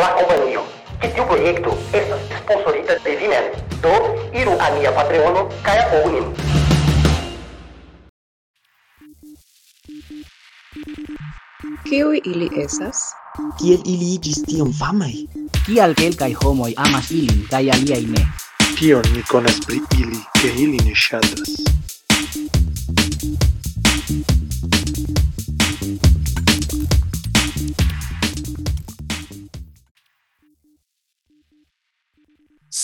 la companhia. Que tiu proyecto estas sponsorita de Vimen. Do, iru a mia Patreono kaj apogu nin. Kiuj ili estas? Kiel ili iĝis tiom famaj? Kial kelkaj homoj amas ilin kaj aliaj ne? Kion mi konas pri ili, ke ili ne ŝatas?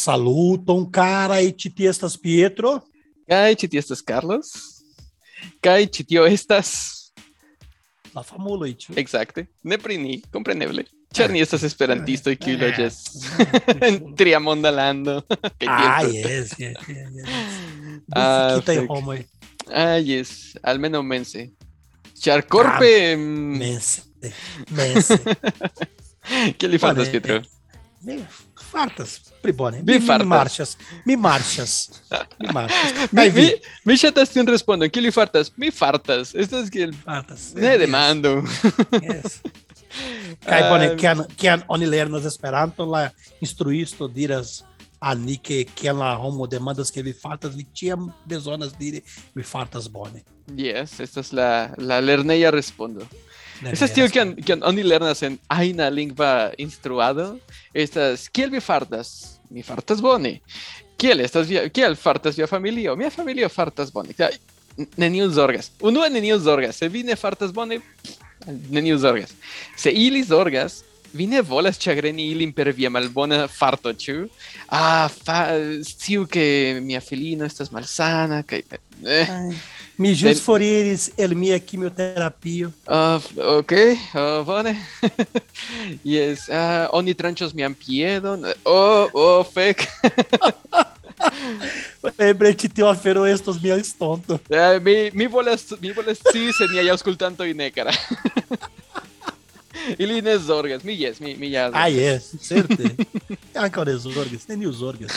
Saluton cara e ĉi estas Pietro. Kaj ĉi tie estas Carlos. Kaj ĉi tio estas La famuloj, ĉu? Exacte. Ne pri ni, kompreneble. Ĉar ni estas esperantistoj kiuj Ah, loĝas ah, en tria monda lando. Kaj Ah, yes, yes, yes, yes. Ah, fek. homoj. Ah, yes, almenaŭ mense. Ĉar korpe mm, Mense. Mense. Kiel li fartas, Bone, Pietro? Fartas pli bone. Vi Mi, mi fartas. marĉas. Mi marĉas. Mi. Mi, Kaj mi, vi mi ŝatas tiun respondon. Kiel li fartas? Mi fartas. Estas kiel fartas. ne Yes, demando. Yes. Kaj bone, Ah, kiam kiam oni lernas Esperanton, la instruisto diras al ni ke kiam la homo demandas ke vi fartas, vi ĉiam bezonas diri vi fartas bone. Yes, estas la, la lerneja respondo. Veras. tio kiam kiam oni lernas en ajna lingva instruado, estas kiel vi fartas? Mi fartas bone. Kiel estas via kiel fartas via familio? Mia familio fartas bone. Neniu zorgas. Unue neniu zorgas. Se vi ne fartas bone, neniu zorgas. Se ili zorgas, vi ne volas ĉagreni ilin per via malbona farto, ĉu? Ah, fa, sciu ke mia filino estas malsana kaj eh, Ai, Mi ĵus foriris el mia quimioterapio. Ah, ok, ah, bone. yes, ah, oni tranĉos mian piedon. Oh, oh, fek. Eble ĉi tio afero estos mia estonto. Ah, mi, mi volas, mi volas scii se niaj aŭskultantoj ne, kara. Ili ne zorgas, mi yes, mi, mi ja Ah, yes, certe. Ankaŭ ne zorgas, neniu zorgas.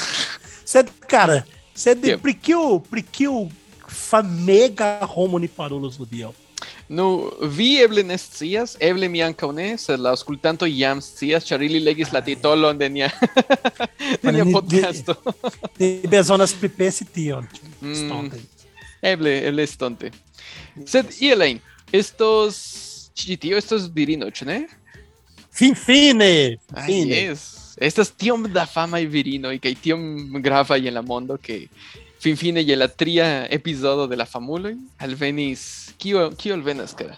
Sed, cara, sed Tio. pri kio, pri kio famega homo ni parolos hodiaŭ? Nu, vi eble ne scias, eble mi ankaŭ ne, sed la aŭskultantoj jam scias, ĉar ili legis la titolon de nia, de nia Ni- ni- podcasto. Ni bezonas pripensi tion. Mm. Estonte. Eble, eble estonte. Sed, Elaine, estos... Ĉi tio estos virino, ĉu ne? Fin fine, Ah, yes. Estas tiom da famaj virinoj kaj tiom gravaj en la mondo ke finfine je la tria epizodo de la famuloj alvenis kio kio alvenas kara?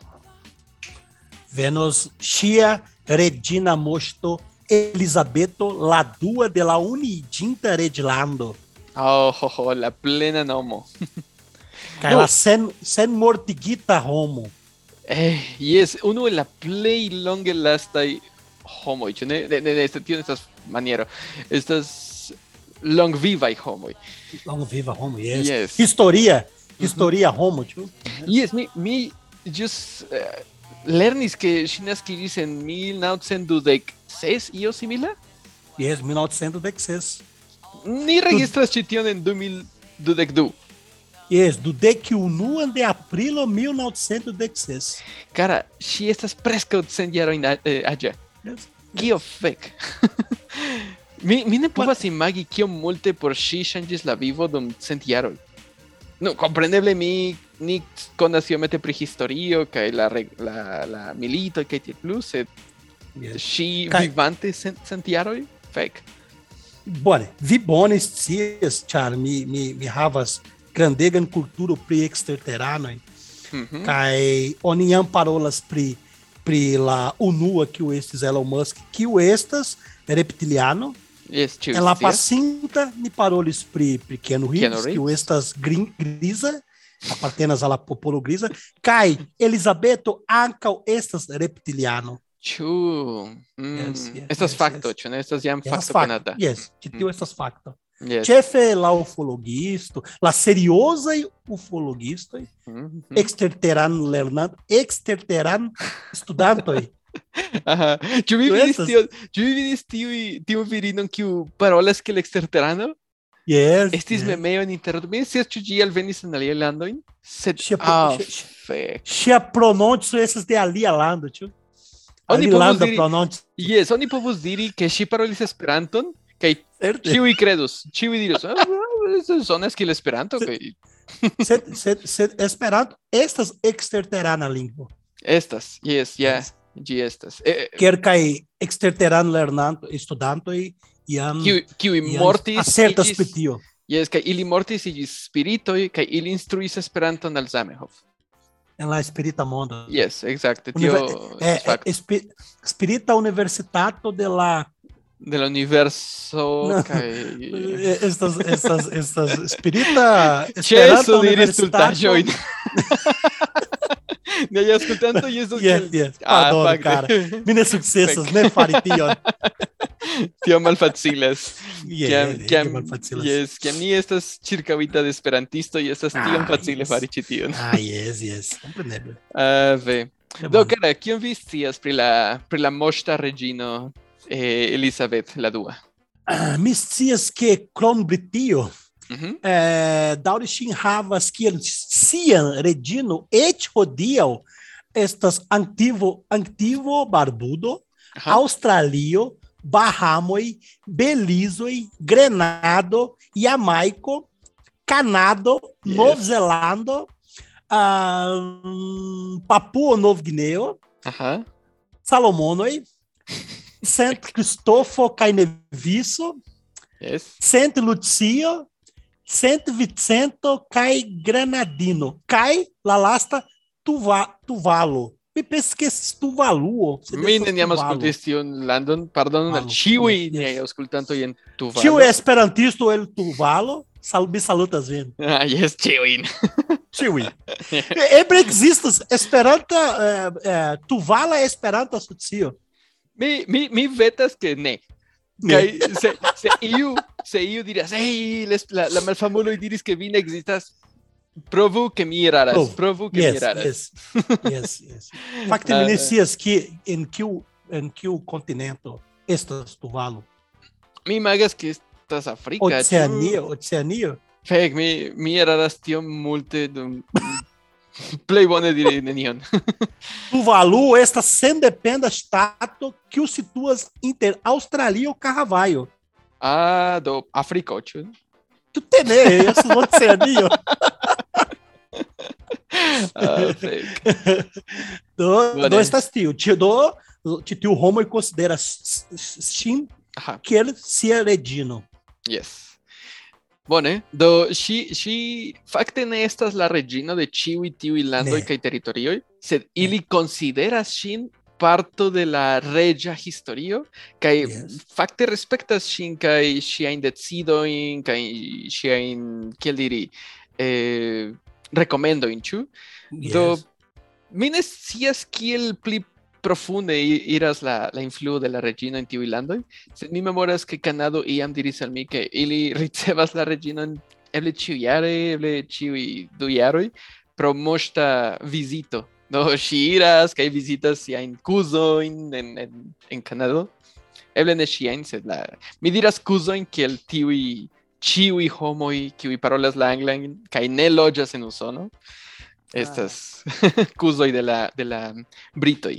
Venos ŝia regina moŝto Elizabeto la dua de la uniĝinta reĝlando. Oh, ho, ho, la plena nomo. Kaj la sen, sen mortigita homo. Eh, yes, unu el la plej longe lastaj homoj, ĉu ne? Ne, ne, ne, tio ne estas maniero. Estas longvivaj homoj. Long viva Rome, yes. yes. Historia, uhum. historia mm -hmm. Rome, too. Né? Yes, me, me just eh, uh, lernis que Shinaskiris en 1916 e o similar? Yes, 1916. Ni registras du... cition en 2012. Yes, do dec unu de aprilo 1906. Cara, si estas prescau cent jarojn aĝa. Eh, yes. Kio yes. fek? Mi, mi ne povas imagi kiom multe por ŝi ŝanĝis la vivo dum cent jaroj. No, kompreneble mi ni konas iomete pri historio kaj la, la, la milito kaj tiel plu, sed yes. ŝi Kaj- vivante cent, cent jaroj? Fek. Bone, vi bone scias, ĉar mi, mi, mi havas grandegan kulturo pri eksterteranoj. Mhm. Kaj oni jam parolas pri pri la unua kiu estis Elon Musk, kiu estas reptiliano. Yes, En la scias. pasinta ni parolis pri pri Keanu Keanu Reeves, Reeves. kiu estas grin, grisa, apartenas al la popolo grisa, kaj Elizabeto ankaŭ estas reptiliano. Ĉu mm, Yes, yes, estas yes, fakto, yes. ĉu ne estas jam fakto fakto. konata? Yes, ĉi tio estas fakto. Yes. Ĉefe la ufologisto, la seriozaj ufologistoj, Mhm. eksterteran lernant, eksterteran studantoj. Aha. Ĉu vi Tu vidis estas- tio, ĉu vi tiu tiu virinon kiu parolas kiel eksterterano? Yes. Estis yes. memeo en internet. Aliaj landojn, sed Ŝia pro- ah, ŝia- ŝia- fek. Ŝia prononco estas de alia lando, ĉu? Oni Ali povus diri, pronouns. yes, oni povus diri ke ŝi parolis Esperanton Certe. ĉiuj kredus, ĉiuj diros, ah, sonas kiel Esperanto kaj Sed, sed, sed Esperanto estas eksterterana lingvo. estas, yes, ja, Yes. Gi estas. Eh, Kelkaj eksterteran lernanto studantoj iam kiu kiu mortis asertas pri tio. Jes, kaj ili mortis iĝis spiritoj kaj ili instruis Esperanton al Zamenhof. En la spirita mondo. yes exacte. Univer tio eh, eh, espi spirita universitato de la de la universo kaj estas estas estas spirita Esperanto universitato. stultaĵojn. Ne ja aŭskultanto jesas Yes, yes. Ah, Pardon, fakte. cara. Mi ne sukcesas, ne fari tion. Tio Kiam ege kiam malfacilas. yes, kiam ni estas ĉirkaŭita de esperantistoj estas tiom Ah, facile yes. fari ĉi tion. Ah, yes, yes. Compreneble. Ah, ve. Tre Do, cara, kion vi scias pri la pri la moŝta reĝino eh, Elizabeth la dua? Ah, Mi scias ke krom Britio, Uhum. É, Daurishin havas kiel sian redino et hodiaŭ estas antivo antivo barbudo, uhum. Australio, Bahamoi, Belizoi, Grenado, Jamaico, Canado, yes. Novo Zelando, uh, Papua Novo Guineu, uhum. Salomonoi, Santo Cristofo Caineviso, yes. Santo Lucio, Cento Vicento cai Granadino. Cai Lalasta tuva, Tuvalo. É mi penso che tu valuo. Mi andiamo ascoltati in London, pardon, al Ciui, ne ho ascoltato in Tuvalo. Ciui esperantisto ele Tuvalo, sal, mi salutas vin. Ah, yes, Ciui. Ciui. Ebre existas esperanta, eh, eh, Tuvala é esperanta socio. Mi, me me vetas che ne. Kaj se, se iu se iu diras, hey, les, la, la malfamuloj diris que vi ne ekzistas, provu que mi eraras, Provu. provu que mi Yes, eraras. yes, yes, yes. Fakte Ah, mi ne scias que en kiu en kiu kontinento estas Tuvalu. Mi imagas que estas Afrika. Oceanio, Oceanio. Fek, mi, mi eraras tiom multe dum... Plej bone diri nenion. Tuvalu estas sendependa ŝtato kiu situas inter Aŭstralio kaj Havajo. Ah, do Africote. Tu tenê, né? eu sou você ali, ó. do testio. Né? tio. Tio do, tio Homer considera Shin que ele se eredino. Yes. Bone, né? do si si fakte esta estas la regino de Chiwi, Tiu, Lando kaj território. sed ele considera Shin parto de la reĝa historio kaj Yes. fakte respektas ŝin kaj ŝiajn decidojn kaj ŝiajn kiel diri eh, rekomendojn, ĉu? Do Yes. mi ne scias kiel pli profunde iras la, la influo de la reĝino en tiuj landoj, sed mi memoras ke Kanado iam diris al mi ke ili ricevas la reĝinon eble ĉiujare, eble ĉiuj du jaroj pro moŝta vizito. Do ŝi iras kaj vizitas siajn kuzojn en, en, en Kanado. Eble ne ŝiajn, sed la mi diras kuzojn kiel tiuj ĉiuj homoj kiuj parolas la anglan kaj ne loĝas en Usono. Estas kuzoj de la de la britoj.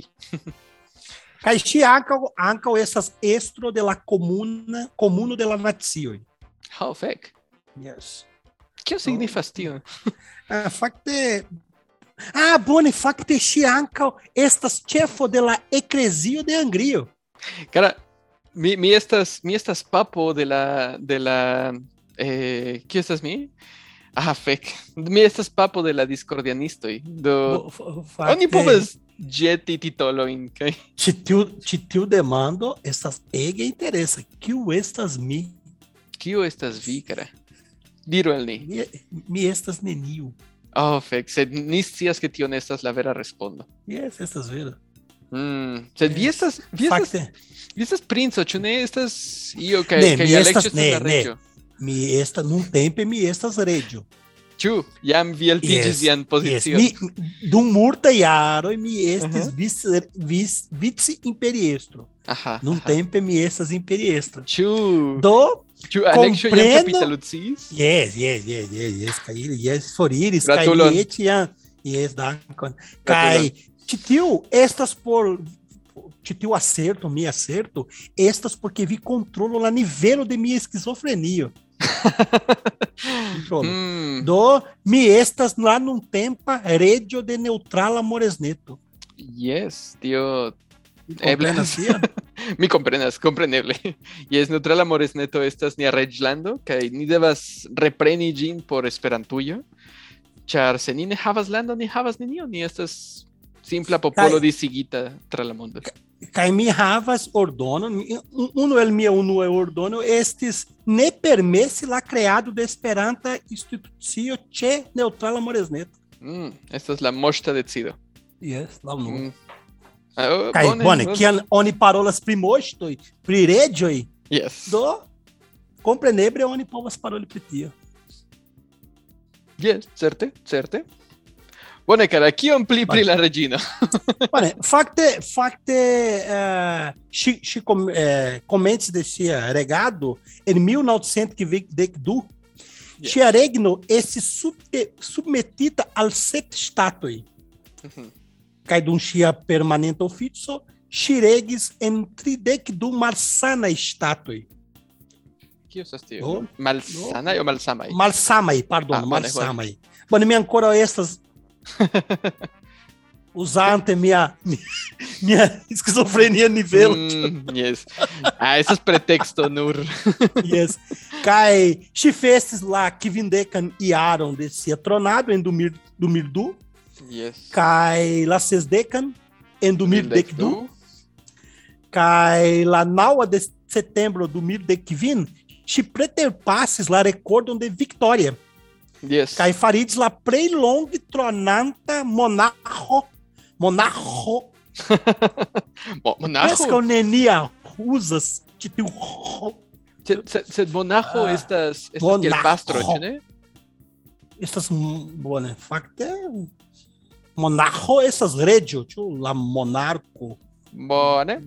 Kaj ŝi ankaŭ ankaŭ estas estro de la komuna komuno de la nacioj. How fek. Yes. Kio signifas tio? Ah, fakte Ah, bone, fakte ŝi ankaŭ estas ĉefo de la eklezio de Angrio. Cara, mi, mi estas mi estas papo de la de la eh kio estas mi? Ah, fek. Mi estas papo de la discordianistoj. Do F- fakte, oni povas ĵeti titolojn kaj Ĉi tiu ĉi tiu demando estas ege interesa. Kiu estas mi? kio estas vi, cara? Diru al ni. Mi, mi estas neniu. Oh, fek, sed ni scias ke tio ne estas la vera respondo. Yes, estas vera. Mm, sed vi estas vi estas Fakte, vi estas princo, ĉu ne estas io kaj Ne, kaj Aleĉjo estas- ne, la reĝo? mi estas nuntempe mi estas reĝo. Ĉu jam vi altiĝis Yes, vian Yes, mi, dum multaj jaroj mi estis Aha. vice, vice, vice imperiestro. Aha. Nuntempe mi estas imperiestro. Ĉu Do, komprenu- kapitaluciis? yes, yes, yes, yes, yes, kaj yes kaj li eĉ jam, yes, dankon. Kaj ĉi tiu estas por teu acerto, mi acerto, estas porque vi controlo la nivelo de mi esquizofrenia. Mm, Do mi estas lá num tempo regio de neutral amores neto. yes, tío. Mi comprenas, comprenneble. Yes, neutral amores neto estas ni arreglando, kaj ni devas repreni ĝin por Esperantujo, ĉar se ni ne havas landon, ni havas nenion, ni estas simpla popolo disigita tra la mondo. Kaj mi havas ordono, mi- un- unu el mia unua ordono estis ne permesi la creado de Esperanta institucio ĉe neutral amores neto. Mm, estas la moŝta decido. Yes, la unua. Mm. Kaj bone, bone, bone. kiam oni parolas pri moŝtoj, pri reĝoj, Yes. do kompreneble oni povas paroli pri tio. Yes, certe, certe. Bone, cara, kion pli pri la reĝino? Bone, fakte, fakte, eh, ŝi ŝi kom, eh, komencis de sia regado en 1922. Yes. Ŝia regno estis subte, submetita al sep ŝtatoj. Mhm. Kaj dum ŝia permanenta ofico, ŝi regis en tridek du malsanaj ŝtatoj. Kio estas tio? No, Malsanaj o malsamaj? Malsamaj, pardon, Ah, malsamaj. Bone, mi ankoraŭ estas usante mia, mia esquizofrenia nivelo. Mm, yes. Ah, esas pretexto nur. Yes. Kai ŝi festis la kvindekan iaron de sia tronado en 2000 2002 Yes. kaj la sesdekan en 2012 kaj la naŭa de setembro 2015 ŝi preterpasis la rekordon de Victoria Yes. kaj fariĝis la plej longe tronanta monaĥo monaĥo Mo- Monajo. preskaŭ nenia uzas ĉi tiu Sed, sed, sed monajo Ah, estas, estas kiel pastro, ĉu ne? estas m- bone fakte Monarro essas redes, tio, la monarco. Bone.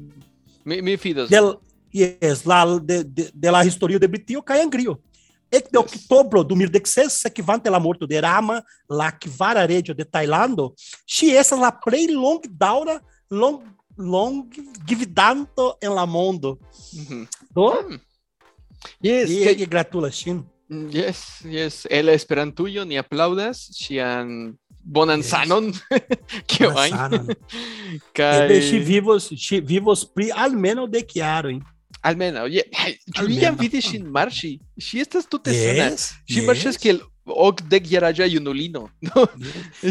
Mi, mi fidas. Del, yes, la, de, de, de la historia de Britio Caiangrio. Ek de yes. octobro do mil dexes, se quivante la morto de Rama, la quivara regio de Tailando, si essa la play long daura, long, long dividanto en la mondo. Mm -hmm. Do? Yes. E que... gratulas, Yes, yes. El esperantujo ni aplaudas, xian... Sian... Bonansanon, que eu ainda. Kai... vivos, vivos pri almeno de chiaro, hein? Almeno, yeah. Julian de shin marshi. Si estas tute sana. Si que kiel ok de chiaraja junulino.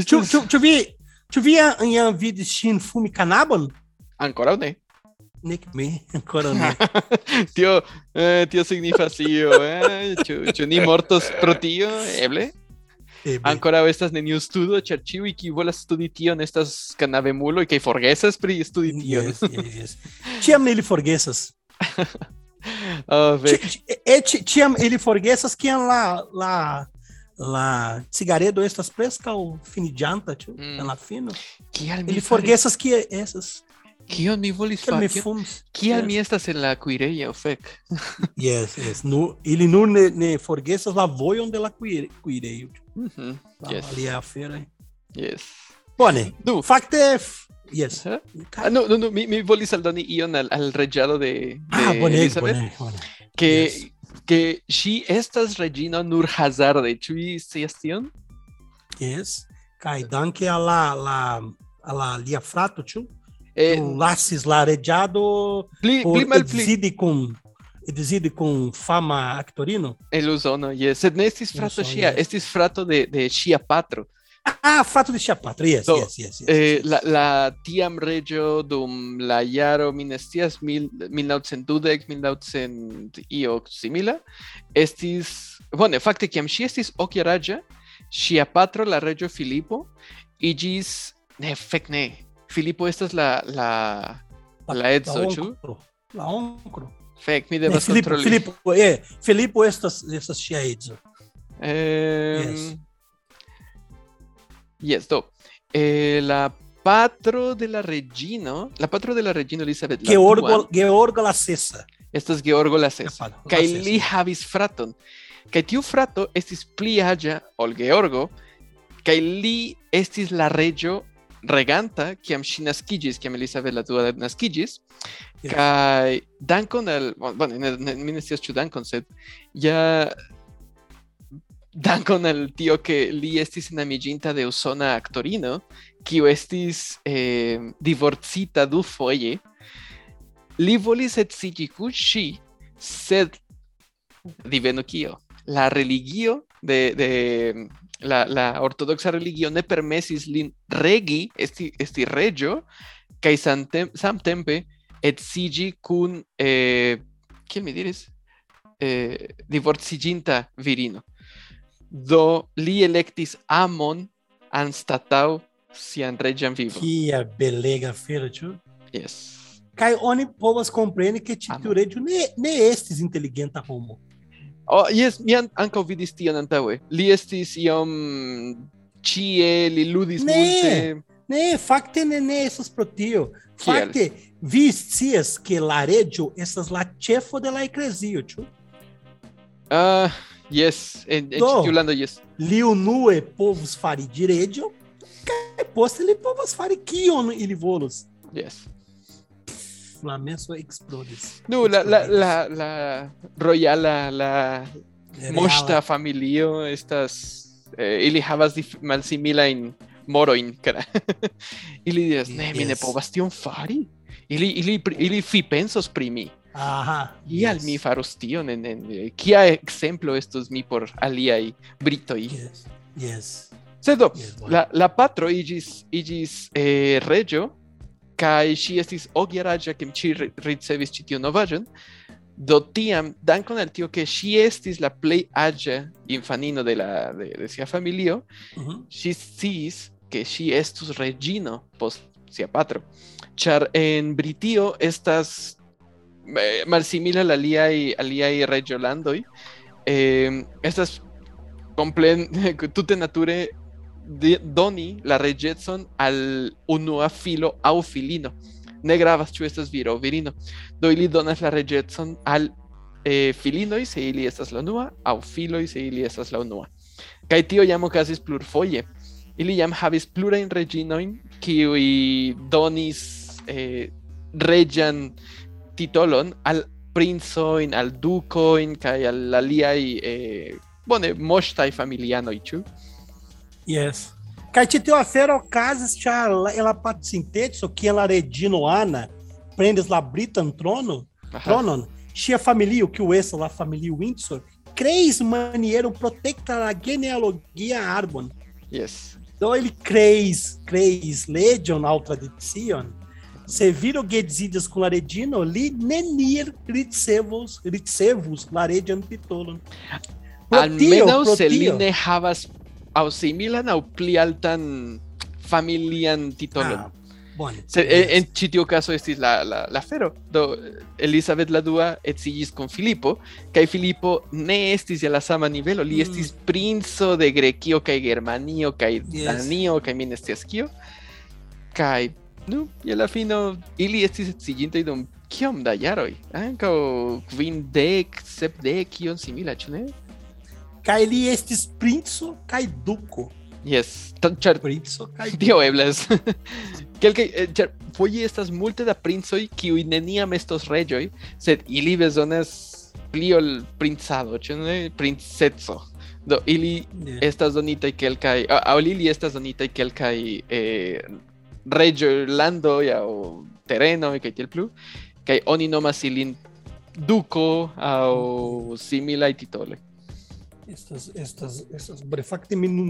Tu vi tu vi anjam vidis ŝin fumi kanabon? Ancora ne. Nick me, coronel. tio, eh, tio significa io, eh? Ĉu ni mortos pro tio, eble? E Ancora estas neniu studo, ĉar ĉiuj kiu volas studi tion estas kanavemuloj kaj forgesas pri studi tion. Ah, mm. Yes, yes, yes. Ĉiam ili forgesas. oh, et tiam ele forgesas que lá lá lá cigaredo estas presca o finidianta tio mm. la fino que ele forgesas que essas que eu me vou lhe falar que a minha estas en la cuireia fec yes yes. No ele nur ne, ne forgesas la voion de la cuire, cuireio Mhm, La Yes. alia aferoj. Yes. Bone. Nu, Fakte, yes. eh? Ah, no, no, no, mi, mi volis aldoni ion al, al reĝado de, de Ah, bone, Elizabeth, bone, bone. que, yes. que ŝi estas reĝino nur hazarde. Ĉu vi scias tion? Yes. Kaj danke al la, la, la lia frato, ĉu? Eh, lasis la reĝado pli, por pli malpli edzidi kun edzidi kun fama aktorino. el usono, yes. Sed ne estis frato ŝia, yes. estis frato de, de ŝia patro. Ah, frato de ŝia patro. Yes, Do, yes, yes, yes. Eh, yes. la, la tiam reĝo dum la jaro mi ne scias mil, 1912 1900 io simila estis bone fakte kiam ŝi estis okjaraĝa ŝia patro la reĝo Filipo iĝis ne fek ne Filipo estas la la la edzo la ĉu. La onklo. Mi Ne, devas Filipo, kontroli Filipo, eh, Filipo estas estas ŝia edzo. Yes. yes, do. Eh, la patro de la regino, la patro de la regino Elizabeth la Georgo, dua, Georgo la sesa. estas Georgo la sesa. La Kaj li havis fraton. Kaj tiu frato estis pli aĝa ol Georgo, kaj li estis la reĝo reganta kiam ŝi naskiĝis, kiam Elizabeth la dua naskiĝis, Yes. kaj dankon al, bueno, ne, ne, mi ne scias ĉu dankon, sed ja dankon al tio ke li estis enamiĝinta de usona aktorino, kiu estis eh, divorcita dufoje, li volis edziĝi kun ŝi, sed divenu kio? La religio de, de la, la ortodoxa religio ne permesis lin regi esti, esti regio, kaj samtem, samtempe edziĝi kun, eh, kiel mi diris? Eh, divorciĝinta virino. Do li elektis amon anstataŭ sian reĝan vivon. Kia belega feira, ĉu? Yes. Kaj oni povas ĉi Amo. tiu reĝo ne ne estis inteligenta homo. Oh, yes, mi an ankaŭ vidis tion antaŭe. Li estis iom ĉie, li ludis Ne. multe. Ne, fakte ne ne estas pro tio. Fakte vi scias ke la reĝo estas la ĉefo de la eklezio, ĉu? Ah, yes, en, en tiu lando, yes. Li unue povus fari reĝo, kaj poste li povas fari kion ili volus. Yes. La menso eksplodis. Nu, la, la, la, la royala, la Reala. mosta familio estas eh, ili havas dif- malsimilajn morojn, kara. ili diras, ne, mi ne povas tion fari. Ili, ili, ili pripensos pri mi. Aha. Kial yes. mi faros tion en, en eh, kia ekzemplo estos mi por aliaj britoj? Yes. Yes. Sed yes bueno. la, la patro igis, igis eh, regio, kai ŝi estis ogeraĝa kem ŝi ri- ricevis ĉi tiun novaĵon. Do tiam, dankon al tio ke ŝi estis la plej aĝa infanino de la de, de sia familio, Mhm. ŝi sciis ke ŝi estus reĝino post sia patro. Ĉar en Britio estas eh, malsimila al aliaj aliaj reĝolandoj, eh, estas complen tute nature doni la reĝecon al unua filo aŭ filino. Ne gravas viro virino. Do ili donas la reĝecon al eh, filinoj se ili estas la unua aŭ filoj se ili estas la unua. Kaj tio jam okazis plurfoje. Ili jam havis plurajn reĝinojn kiuj donis eh, titolon al princojn, al dukojn kaj al aliaj eh, bone moŝtaj familianoj, ĉu? Yes. Kaj o teo afero okazis, ĉar la pasinteco, que é Laredino Ana prendes la britan trono, Aha. tronon, o que o essa la família Windsor, creis maniero protecta la genealogia arbon. Yes. Então ele creis, creis legion al vira o gedzidas com laredino, li nenir ritsevos, ritsevos, laredian pitolon. Protio, Almenaŭ se li ne havas aŭ similan aŭ pli altan familian titolon. Ah, bone. Se, en, en ĉi tiu caso estis la, la, la fero. Do Elizabeth la dua edziĝis kun Filipo, kaj Filipo ne estis je la sama nivelo, li Mm. estis princo de Grekio kaj Germanio kaj Yes. Danio kaj mi ne scias kio. Kaj nu, je la fino ili estis edziĝintaj dum kiom da jaroj? Ankaŭ kvindek, sepdek, kion simila, ĉu ne? Li estis princo kaj duko. Yes, ĉar Princo kaj Tio eblas. Kelkaj, ĉar foje estas multe da princoj kiuj neniam estos reĝoj, sed ili bezonas pli ol princado, ĉu ne? Princeco. Do ili Yes. estas donitaj kelkaj, aŭ ili estas donitaj kelkaj eh, reĝolandoj aŭ terenoj kaj tiel plu, kaj oni nomas ilin duko aŭ similaj titoloj. Estas, estas, estas, bre, fakte mi nun,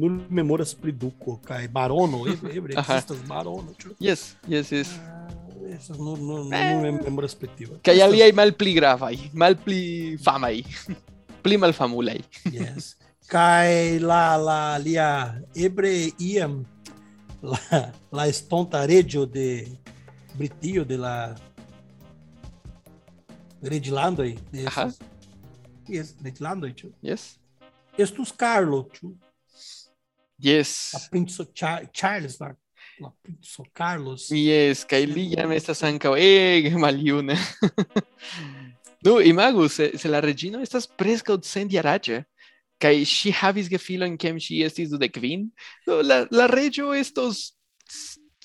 nun memoras pri duko kaj barono, eble, eble Aha. ekzistas barono, ĉu? Yes, yes, yes. Ah, Estas nur, nur, mem- memoras pri tio. Kaj Estas- aliaj malpli gravaj, malpli famaj, pli malfamulaj. Yes. Kaj la, la lia ebre iam la, la estonta reĝo de Britio de la reĝlandoj Aha. Yes, reĝlandoj, ĉu? Yes. Estus Carlo, ĉu? Yes. La princo Char Charles, la, la princo Carlos. Yes, kaj li jam estas ankaŭ ege maljuna. Nu, imagu, se, se la reĝino estas preskaŭ centjaraĝa kaj ŝi havis gefilojn kiam ŝi estis dudek kvin, do la, la reĝo estos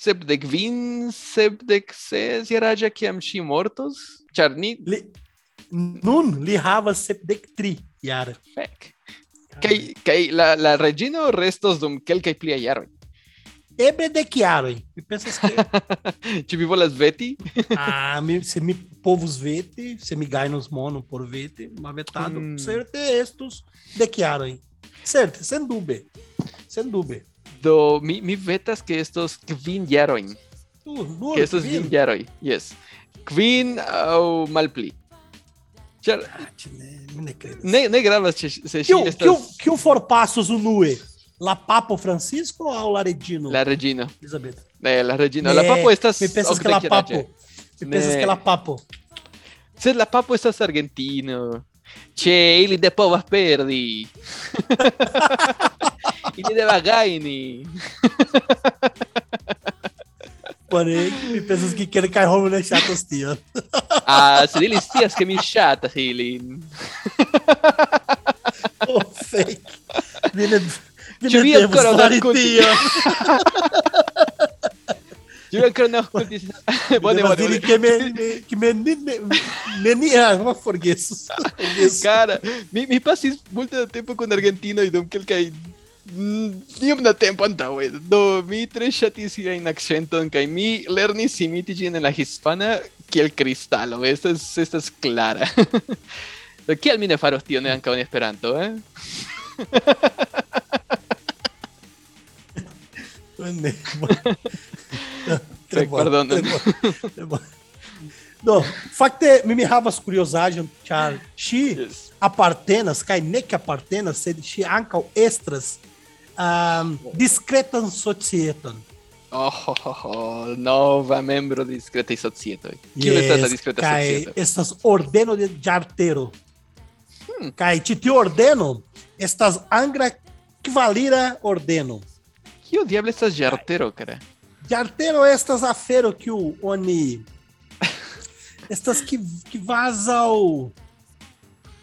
sepdek vin, sepdek ses jaraĝa kiam ŝi mortos? Ĉar ni Li, nun li havas sepdek tri jare. fek. Kaj kaj la la reĝino restos dum kelkaj pliaj jaroj. Eble dek jaroj. Mi pensas ke Ĉu vi volas veti? ah, mi, se mi povus veti, se mi gajnos mono por veti, ma vetado, Hmm. certe estus dek jaroj. Certe, sen dube. Do mi mi vetas ke estos kvin jarojn. Uh, nur Que estos kvin. jaroj. Yes. Kvin aŭ malpli. Né? nem ne, ne, ne que, que, o o forpassos o Lue? La Papo Francisco ou Laredino? Laredino. Elizabeth. É, Laredino. Ne, la né, Papo estas... Me pensas que La Papo. Me pensas que La Papo. Se La Papo estas argentino. Che, ele de povas perdi. ele de bagaini. Porém, me pensas que quer cair home no atos tio. Ah, As delicias que me chata, Hilin. Oh, fake. Bine, bine Julia Coronacunti. Julia Coronacunti. Bine, bine, bine. Que me, que me, me, me, ah, não forgueço. Cara, me, me passei muito tempo com Argentina e dou aquele que mm, Dim na tempo então, do mi tre chatis in accenton kaj mi lernis imitiĝin en la hispana kiel kristalo. Estas estas klara. Do kial mi ne faros tion ankaŭ en Esperanto, eh? Ne, Fek, pardonu. Do, fakte mi mi havas kuriozaĵon, ĉar ŝi Yes. apartenas kaj nek apartenas, sed ŝi ankaŭ estras um, diskretan societon. Oh, oh, oh, nova membro discreta e societo. Que yes, es la discreta cae. Estas ordeno de jartero. Hmm. Te, ordeno. Estas angra que valira ordeno. Que o diabo estas jartero, cara? Jartero estas afero que o oni. estas que, que vazam.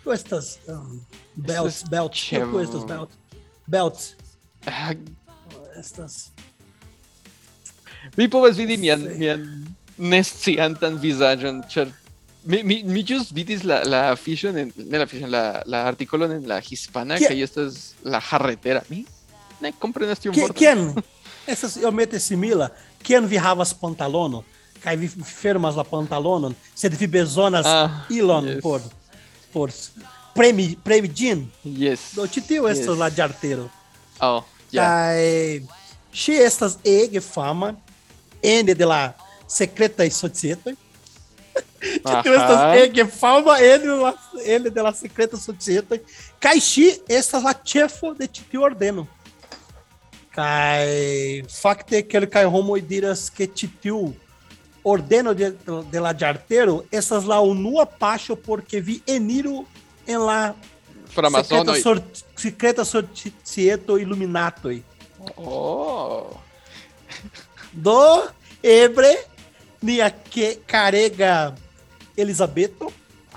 Estas um, belts, belts. Estas belt. Belts. Estas. Mi povas vidi mian, mian nesciantan vizaĝon, ĉar mi, mi, mi ĵus vidis la, la afiŝon, en, ne la afiŝon, la, la artikolon en la hispana, Kie- kaj estas la jarretera. Mi ne komprenas tiun vorton. quien estas iomete simila quien vi havas pantalono kaj vi fermas la pantalonon sed vi bezonas Ah, ilon yes. por por premi premi ĝin Yes. do ĉi tiu estas Yes. la ĝartero Oh, ja. Kaj ŝi estas ege fama N de la secreta y societa. que forma ele, ele de la secreta societa. Caixi, essas la chefo de ti ordeno. Kai, facte que ele cai homo e diras que titiu ordeno de, de la essas lá la unua pacho porque vi eniro em la Secreta, sor, secreta sorcieto iluminatoi. Oh! Do ebre que carega Elisabeto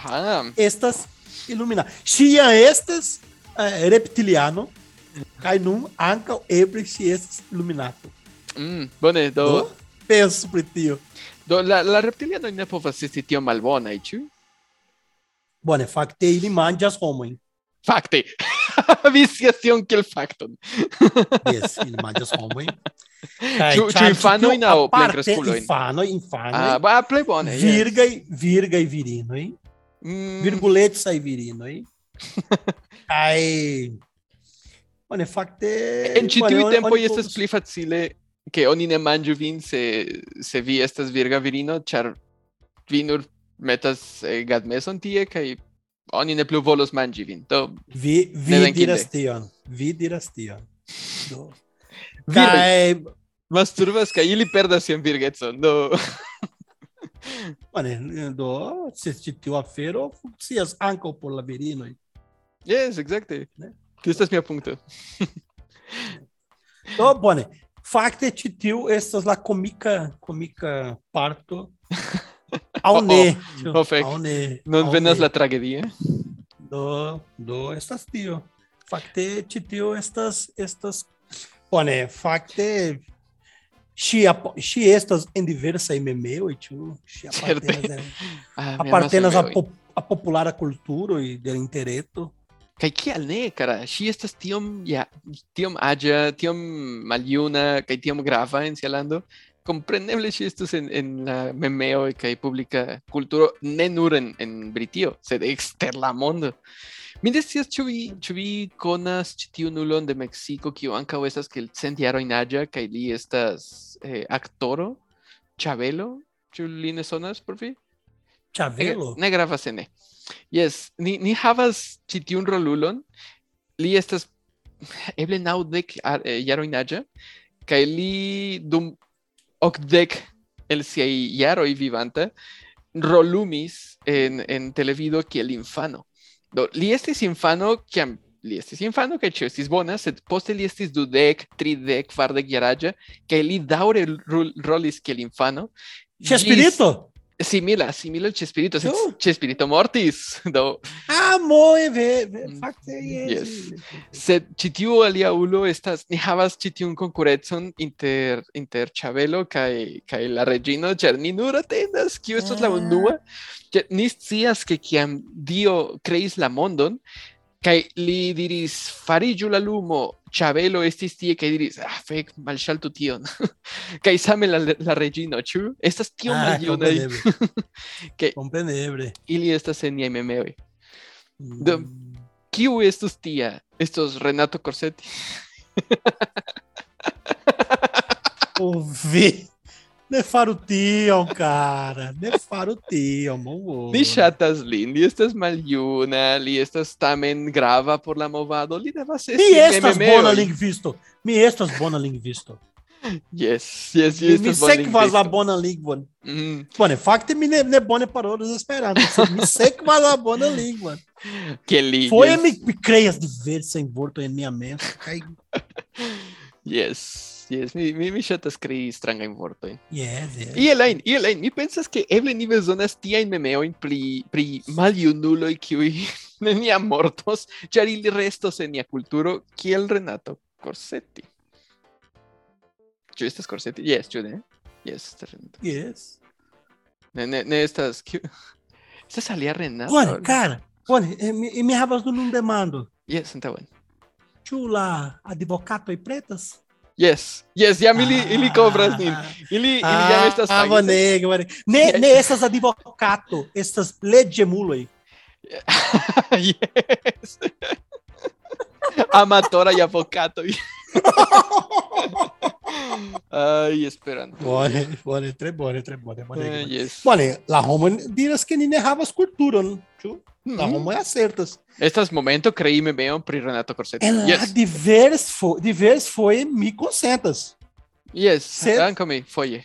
Ah, estas ilumina. Ŝia estas eh, reptiliano ankaŭ eble ŝi estas iluminato. mm, bone, do, Do pensu pri tio. do la, la reptilianoj ne povas esti tiom malbonaj, ĉu? Bone, fakte ili manĝas homojn. Fakte. Vi scias tion kiel fakton. Yes, ili manĝas homojn. Kai, ciu, ciu infanoi nau plenkresculoi? Infanoi, infanoi. Ah, ba, plei bone, yes. Virgai, virino virinoi. Mm. Virguletsae virinoi. Kai... Bone, fakte... En ci tiui tempoi estas pli facile che oni ne mangiu vin se, se vi estas virga virino, char vinur metas eh, gadmeson tie, kai oni ne plu volos mangi vin. Do, vi, vi diras tion. Vi diras tion. Do, Kaj, masturbas kaj ili perdas sian virgecon. Do bone, do, se ĉi tiu afero funkcias ankaŭ por la virinoj. yes, ekzakte. Ne? Tio estas mia punkto. Do, bone, fakte ĉi tiu estas la komika komika parto. Aŭ Oh, ne. oh. Aŭ ne. Non venas la tragedia. Do, do estas tio. Fakte ĉi tio estas estas bone, fakte Si, apo- si estas en diversa MMO, e tu, si Certo. apartenas, Ah, apartenas a, amas po- a popular a cultura e del intereto. Kai kial ne, cara? Ŝi estas tiom ja tiom aĝa, tiom maljuna kaj tiom grava en sia lando. Kompreneble ŝi estus en, en la memeo kaj publika kulturo ne nur en, en Britio, sed ekster la mondo. Mi ne scias ĉu vi ĉu vi konas ĉi tiun nulon de Meksiko kiu ankaŭ estas kiel cent jarojn aĝa kaj li estas eh, aktoro Chabelo, ĉu li ne sonas por vi? Chavelo? Ne gravas ne. Yes, ni, ni havas ĉi tiun rolulon. Li estas eble naŭdek ar- eh, jarojn aĝa kaj li dum okdek el siaj jaroj vivanta rolumis en, en televido kiel infano. Do, li estis infano kiam li estis infano kaj ĉio estis bona, sed poste li estis dudek, tridek, kvardek jaraĝa kaj li daŭre rolis kiel infano. Chespirito? Simila, simila al Chespirito, sed Oh. Chespirito mortis. Do, Ah, moe, ve, ve, Mm, fakte, yes. yes. sed ĉi tiu alia ulo estas ni havas ĉi tiun konkurencon inter inter Chabelo kaj kaj la reĝino, ĉar ni nur atendas kiu estas la Ah. unua. Ĉar Ni scias ke kiam Dio kreis la mondon kaj li diris fariĝu la lumo, Chabelo estis tie kaj diris, ah, fek, malŝaltu tion. kaj same la, la reĝino, ĉu? Estas tiom Ah, maljunaj, compreneble. Que- Compreneble. ili estas en niaj memeoj. Do- Mm. Kiu estos tia? Estos Renato Corsetti? Ouvi. Ne faru tion, cara. Ne faru tion, mon Li ŝatas lin, li estas maljuna, li estas tamen grava por la movado, li devas esti Mi estas bona lingvisto. Mi estas bona lingvisto. Yes, yes, yes, mi sekvas la lingvisto. bona lingvon. Mm, Bone, fakte mi ne, ne bone parolas Esperanto, mi sekvas la bona lingvon. que li, Foje yes, mi, mi kreas diversajn vortojn en mia menso kaj yes, yes, mi, mi, mi ŝatas krei strangajn vortojn. yes, yes. Y Elaine, y Elaine, mi pensas que eble ni bezonas tiajn memeojn pri, pri maljunuloj kiuj neniam mortos, ĉar ili restos en nia kulturo kiel Renato Corsetti. Ĉu estas Corsetti? Yes, ĉu ne? Yes, estas Renato. yes. Ne, ne, ne estas... kiu- Estas alia Renato? Bone, cara, bone, eh, mi, mi havas nun un demando. Yes, antaŭen. Ĉu la advokatoj pretas? Yes, yes, ja mili ah, iliko Brasil. Assim. ele ah, ili estas Ah, bone, bone. Ne, yes. ne estas essas estas yes. Amatora e avocado. Ai, esperando. Buone, buone, tre buone, tre buone. É eh, yes. Buone, la Roma diras que ni as culturas não né? Mm. La uhum. Roma é acertas. Estas momento crei me bem pri Renato Corsetti. Ela yes. divers foi, divers foi me consentas. Yes, Set... anca mi foi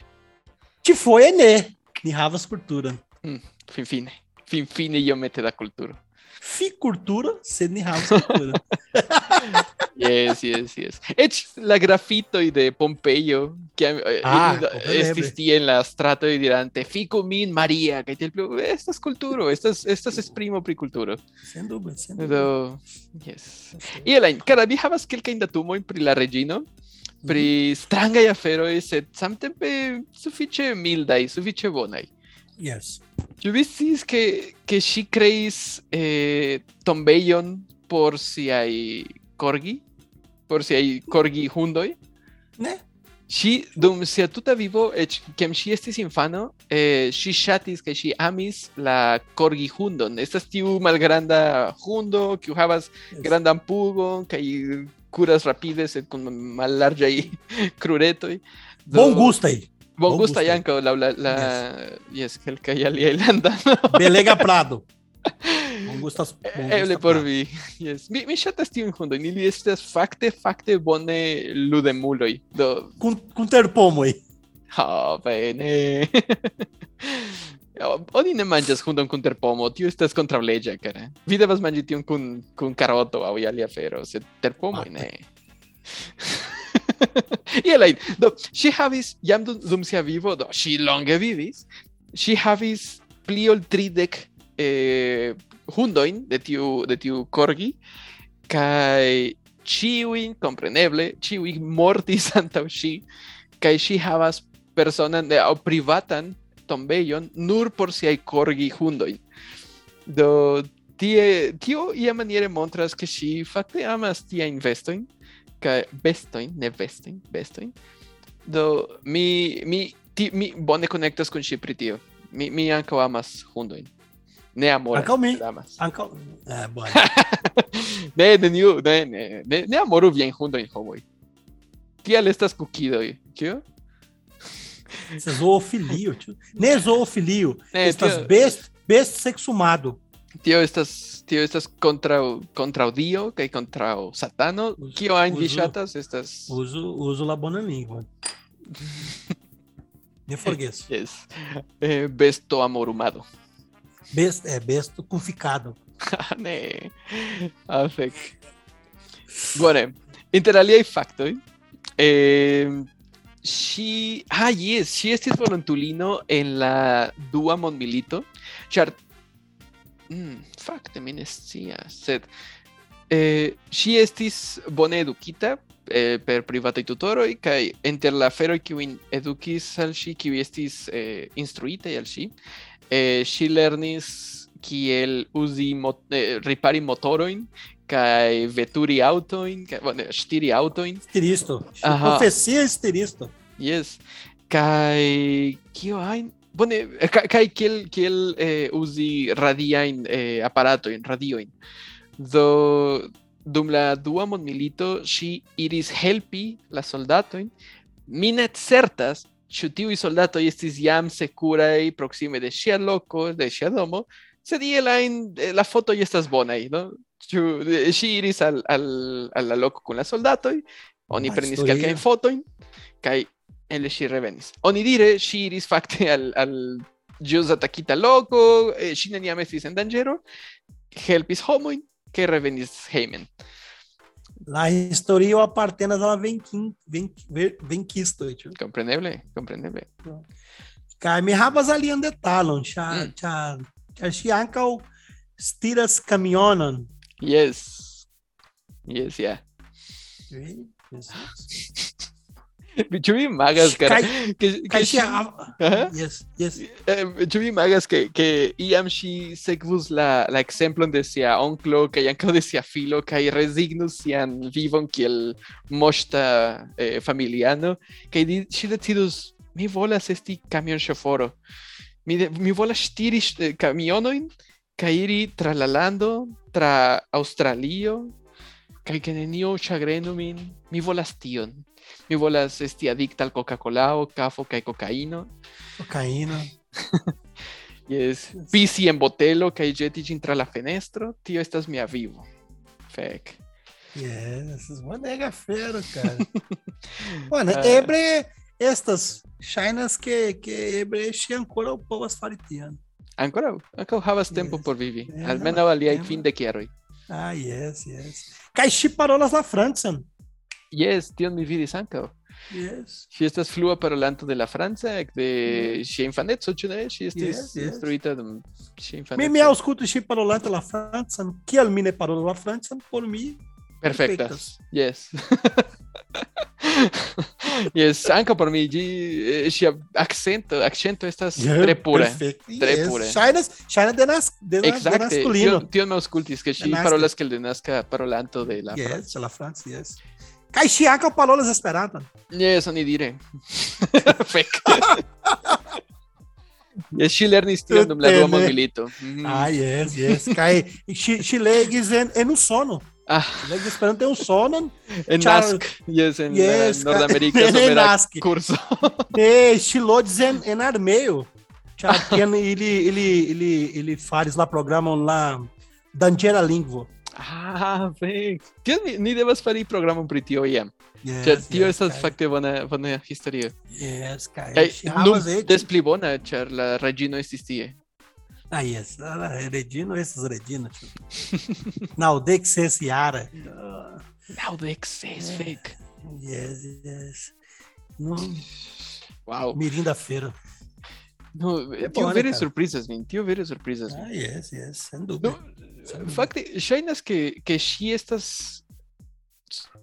Ti foje né? ne, ni havas culturon. Mm. Hum, finfine, finfine io mette da cultura Fi kulturo, sed ni havas kulturon. Yes, yes, yes. Eĉ la grafitoj de Pompeyo, que eh, Ah, estis tie en la strato y dirante, fiku min Maria, kaj tiel plu, estas kulturo, estas, estas esprimo pri kulturo. Sen dube, sen dube. Do, yes. Y Elaine, cara, vi havas kelkajn datumojn pri la reĝino, pri strangaj aferoj, sed samtempe sufiĉe mildaj, sufiĉe bonaj. Yes. Ĉu vi sciis ke ke ŝi kreis eh, tombejon por siaj corgi, por siaj corgi hundoj? Ne? Ŝi dum sia tuta vivo, eĉ kiam ŝi estis infano, eh, ŝi ŝatis kaj ŝi amis la corgi hundon. Estas tiu malgranda hundo kiu havas Yes. grandan pugon kaj kuras rapide sed kun mallarĝaj kruretoj. Do- Bon gustaj. Bon bon gusta gustaj. ankaŭ laŭ la, la yes, kelkaj aliaj landano. Belega Prado. Bon gustas. Bon Eble gusta por Prado. vi. Yes. Mi, mi ŝatas tiujn hundojn. Ili estas fakte, fakte bone ludemuloj. Do, Kun, kun terpomoj. ha, bene. O- Oni ne manĝas hundon kun terpomo, tio estas kontraŭleĝa, kara. Vi devas manĝi tion kun, kun karoto aŭ alia afero, sed terpomoj Ah, ne. Ielain, do, she havis, jam dum, dum sia vivo, do, she longe vivis, si havis pli ol tridec eh, hundoin de tiu, de tiu corgi, kai ciuin, compreneble, chiwi mortis antau si, kai si havas personan de, au privatan tombejon nur por siaj corgi hundoj. Do tie tio ia maniere montras ke ŝi fakte amas tia investojn kaj bestojn, ne vestojn, bestojn. Do mi mi ti, mi bone konektas kun ŝi pri tio. Mi mi ankaŭ amas hundojn. Ne amoras, Ankaŭ mi. amas. Ankaŭ eh, bueno. ne, neniu, ne, ne, ne, ne amoru viajn hundojn, homoj. Tial estas kukidoj, é zoofilio, tio. Ne zoofilio. Estas tio- best, best sexumado. Tio estas tio estas kontraŭ kontraŭ Dio kaj kontraŭ Satano. Uzu- Kio ajn vi uzu- ŝatas estas Uso, uso la bona língua. Ne forgeço. yes. eh, besto amorumado. Best, é best conficado. Ah, ne. Ah, fek. Bone, inter aliaj faktoj, eh, ŝi, ah, yes, ŝi estis volontulino en la dua mondmilito, ĉar, Mm, fakte mi ne scias, sed eh, ŝi estis bone edukita eh, per privataj tutoroj kaj inter la aferoj kiujn edukis al ŝi, kiuj estis eh, instruitaj al ŝi, eh, ŝi lernis kiel uzi mot eh, ripari motorojn kaj veturi autoin kaj bone ŝtiri autoin Stiristo. Ŝi profesia stiristo. Yes. Kai kio ajn bone ka- kaj kiel kiel eh, uzi radiajn eh, aparatojn, radioin. Do dum la dua mondmilito ŝi iris helpi la soldatojn. Mi ne certas ĉu tiuj soldatoj estis jam sekuraj proksime de ŝia loko, de ŝia domo, sed iel ajn eh, la fotoj estas bonaj, no? Ĉu eh, ŝi iris al, al, al la loko kun la soldatoj, oni prenis kelkajn fotojn, kaj el ŝi revenis. Oni dire ŝi iris fakte al, al ĵus atakita loko, eh, ŝi neniam estis en danĝero, helpis homojn, kaj revenis hejmen. La historio apartenas a la venquin, ven, ver- venquisto, tio. Kompreneble, kompreneble. Kaj mi havas alian detalon, ĉar Mm. ĉar ŝi ankaŭ stiras kamionon. Yes. Yes, ja. Vi? Ke, Kaj ke ŝi ŝi, hav- Aha. Yes, yes. eh, vi imagas ke, ke iam sekvus la, la ekzemplon de sia onklo kaj ankaŭ de sia filo kaj rezignus sian vivon kiel moŝta eh, familiano kaj di, ŝi decidus mi volas esti kamionŝoforo. Mi, de, mi volas ŝtiri ŝ- kamionojn kaj iri tra la lando, tra Aŭstralio kaj ke nenio ĉagrenu min. Mi volas tion. Mi bola esti adicta al Coca-Colao, cafo que hay cocaína. Cocaína. yes. Bici en botelo que hay jeti entra la fenestro. Tio, estas mi vivo. Fec. Yes, uma nega feira, cara. bueno, uh, ebre estas chinas que que ebre și o povas fari tion. Ancora, ankaŭ havas yes. tempo por vivi. Yeah, fim de kvindek jaroj. Ah, yes, yes. Caixi ŝi parolas la França Yes, tion mi vidis ankaŭ. Yes. Ŝi estas flua parolanto de la franca ekde ŝia infaneco, ĉu ne? Ŝi estis Yes, yes. instruita dum ŝia Mi, mi infaneco. aŭskultu ŝi parolante la francan. Kial mi ne parolas la francan? Por mi Perfektas. Yes. yes, ankaŭ por mi ĝi eh, ŝia akcento, akĉento estas tre pura. Perfekte. Tre yes. pure. Ŝajnas ŝajnas de nas de, nas, de Exacte, maskulino. tion, tion mi aŭskultis, ke ŝi parolas kiel denaska parolanto de la Yes, de la Franca, yes. Kai siaca o palola desesperada. Yes, ni dire. Fek. Fake. si lernis tion dum la dua mondmilito. Ah, yes, yes. Kai Chile é legis en en usono. Ah. Legis esperanto en usonon. En é Char... Nask, yes, en eh, yes, uh, Nordamerika é é somera curso. É, si dizendo en en armeo. Char ele ele ele ele faris lá programam lá Dangera língua. Ah, fek. Tio ni, devas fari programon pri tio iam. Yes, Ĉar tio yes, estas kaj- fakte bona bona historio. Yes, kaj Kaj ŝi nun des pli bona, ĉar la reĝino estis tie. Ah, yes. La, Regino estas Regina. ĉu? Naŭdek ses jara. Naŭdek ses, fek. Yes, yes. No, Wow. mirinda feira. No, tio vere surprizas min, tio vere surprizas. Ah, yes, yes, sem No, dúvida. Sem fakte, ŝajnas ke ke ŝi estas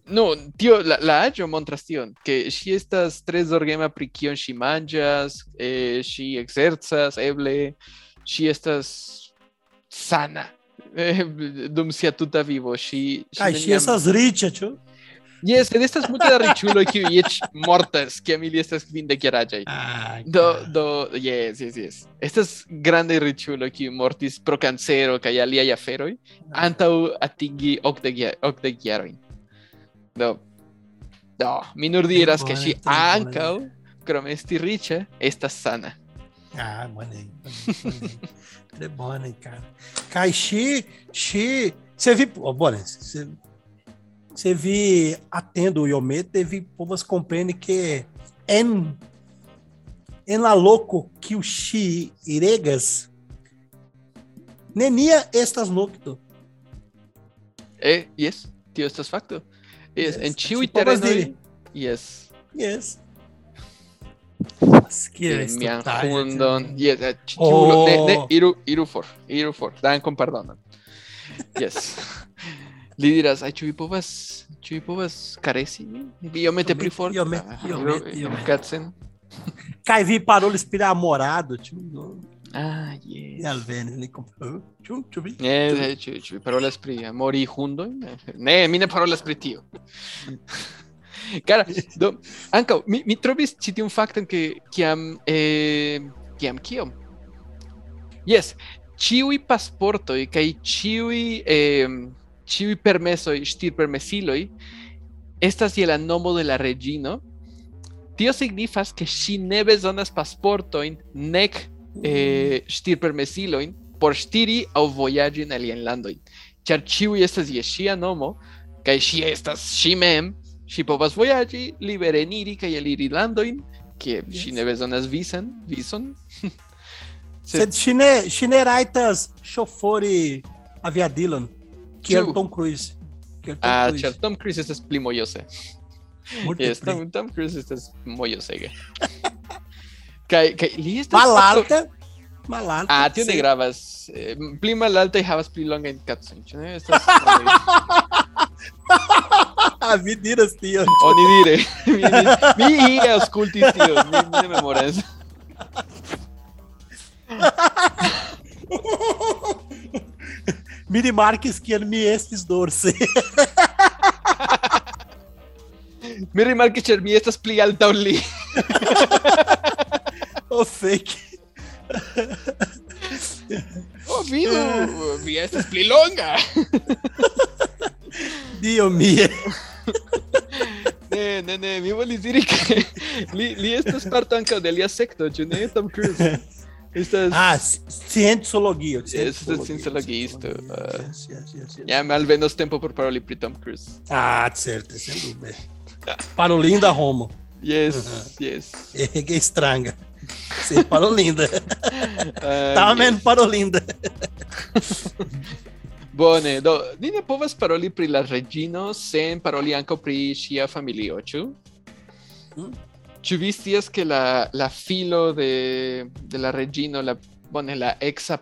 No, tio, la, la aĝo montras tion, ke ŝi estas tre zorgema pri kion ŝi manĝas, eh, ŝi ekzercas, eble ŝi estas sana eh, dum sia tuta vivo. Kaj ŝi neniam- estas riĉa, ĉu? Yes, sed estas multe riĉuloj kiuj eĉ mortas, kiam ili estas kvindekjaraĝaj. Ah, Do, do, yes, yes, yes. Estas grandaj riĉuloj kiuj mortis pro kancero kaj aliaj aferoj antaŭ atingi okdek jarojn. Do, do, mi nur diras ke ŝi ankaŭ, krom esti riĉa, estas sana. Ah, bone. bone. Tre bone, cara. Kaj ŝi, ŝi, você vi, oh, bone, você vi atendo o me teve povas compreende que en en la loco que o chi iregas nenia estas nocto. é yes, tio estas facto. Yes, yes. en ciui terrenoi. Yes. Yes. Kies mian hundon. Yes, uh, oh. ne, ne, oh. iru, iru for, iru for. Dankon pardonon. Yes. Li diras, ai, ĉu vi povas, ĉu vi povas karesi min? Iomete pli Iomete, forte. iomete, Ah, iomete, iru- iomete. Katzen. Kaj vi parolis pri la morado, ĉu? No? Ah, yes. E alvenis li komprenis. Ĉu, ĉu vi? Yes, eh, ĉu vi parolas pri amori hundojn? Ne, mi ne parolas pri tio. Cara, do, ankaŭ mi, mi trovis ĉi tiun fakton ke kiam eh, kiam kiom? Yes, ĉiuj pasportoj kaj ĉiuj eh, ciui permesoi, stir permesiloi, estas je la nomo de la regino, tio signifas ke si ne bezonas pasportoin nec eh, stir permesiloin por stiri au voyagi in alien landoi. Char ciui estas je sia nomo, kai si estas si mem, si povas voyagi, libere niri kai eliri landoin, che yes. si ne bezonas visan, vison. Sed si ne, si ne raitas chofori aviadilon. Ĉu? Tom Cruise. Tom Ah, Cruise. Tom Cruise estas pli mojose. Multe Yes, pli. Tom, Tom Cruise estas mojosega. kaj kaj li estas Malalta, malalta. Ah, tio ne sed- gravas. Eh, pli malaltaj havas pli longajn kacojn, ĉu ne? Estas Ah, vi diras tion. Oni dire. mi, mi, mi ie aŭskultis tion, mi, mi memoras. Mi rimarkis kiel mi estis dorse. Mi rimarkis ĉar mi estas pli alta li. oh, fake. Oh, vidu, vi estas pli longa. Dio mie. Ne, ne, ne, mi volis diri ke li, li estas parto ankaŭ de lia sekto, ĉu ne? Tom Cruise. Ah, Cientologie. Ist das Cientologista. Eh. Yes, yes, yes, yes. Mal menos tempo por Paroli Tom Cruise. Ah, certo, sem dúvida. Parolinda Romo. Yes, yes. Que estranga. Você parolinda. linda. Tava menos parou linda. Do, ni ne povas paroli pri la reĝino sen paroli ankaŭ pri ŝia familio, ĉu? Mm. Ĉu vi scias ke la, la filo de, de la la bone, la exa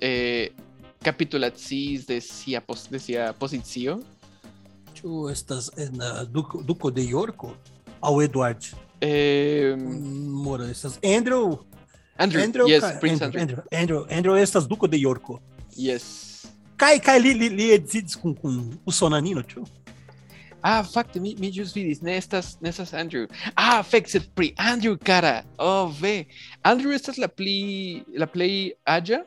eh, de sia pos, de sia pozicio? Ĉu estas en uh, Duco, Duco de Yorko? Aŭ Edward? Eh, Mora, estas Andrew. Andrew, Andrew, yes, Prince Andrew, Andrew. Andrew, Andrew, estas Duco de Yorko. Yes. Kai, kai, li, li, li edziĝis kun, kun usonanino, ĉu? Ah, fakte, mi, mi ĵus vidis, ne estas, ne estas Andrew. Ah, fek, sed pri Andrew, cara. Oh, ve. Andrew estas la pli, la plej aĝa?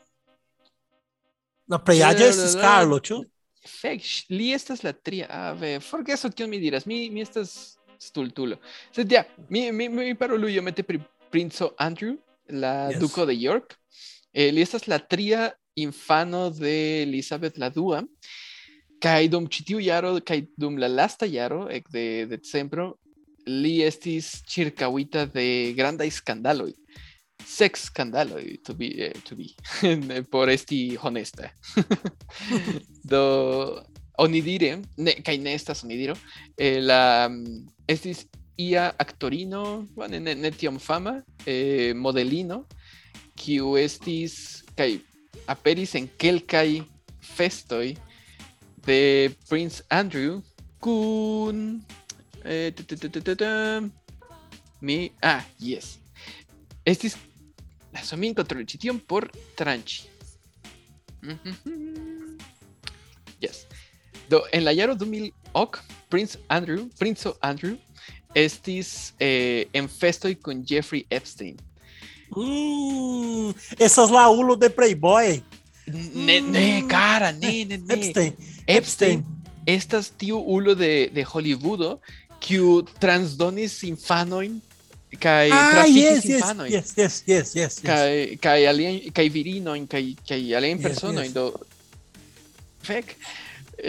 La la, estis la. Carlo, ĉu? Fek, li estas la tria. Ah, ve. Forgeso kion mi diras. Mi, mi estas stultulo. Sed ja, mi, mi, mi parolu iomete pri princo Andrew, la Yes. duko de York. Eh, li estas la tria infano de Elizabeth la dua. Kaj dum ĉi tiu jaro kaj dum la lasta jaro ekde decembro li estis ĉirkaŭita de grandaj skandaloj. Sex skandaloj, to be, eh, to be. por esti honesta. Do onidire, ne, kaj ne estas onidiro, eh, la mm, estis ia aktorino, bueno, ne, ne tiom fama, eh, modelino, kiu estis kaj aperis en kelkaj festoj de Prince Andrew kun eh, ah yes estis la somin kontroliĝition por tranĉi Mhm. yes en la jaro 2000 ok Prince Andrew Princo Andrew estis eh, en festoj kun Jeffrey Epstein Hum, essas lá, ulo de Playboy. Ne, ne cara ne ne ne. Epstein. Epstein estas tiu ulo de, de Hollywoodo kiu transdonis infanojn kaj Ah, yes, yes, infanojn yes, yes, yes, yes, aliajn kaj virinojn kaj kaj aliajn Yes, personojn yes. do. Fek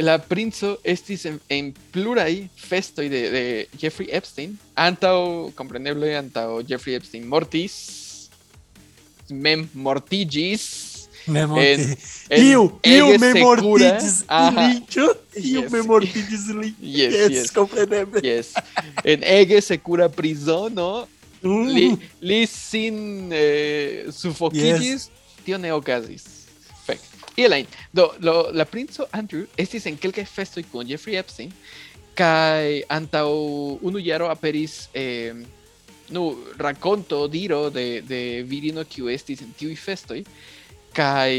la princo estis en, en pluraj festoj de, de Jeffrey Epstein. Antaŭ kompreneble antaŭ Jeffrey Epstein mortis mem mortigis Me Iu, iu ege me sekura. mortidis Aha. lincho. Yes. me lincho. Yes, Yes, yes. Yes. En ege sekura prizono Mm. li, li sin eh, sufokigis, tio ne okazis. Fek. Ielain, do lo, la princo Andrew estis en kelkaj festoj kun Jeffrey Epstein kaj antaŭ unu jaro aperis eh, nu rakonto diro de, de virino kiu estis en tiuj festoj kaj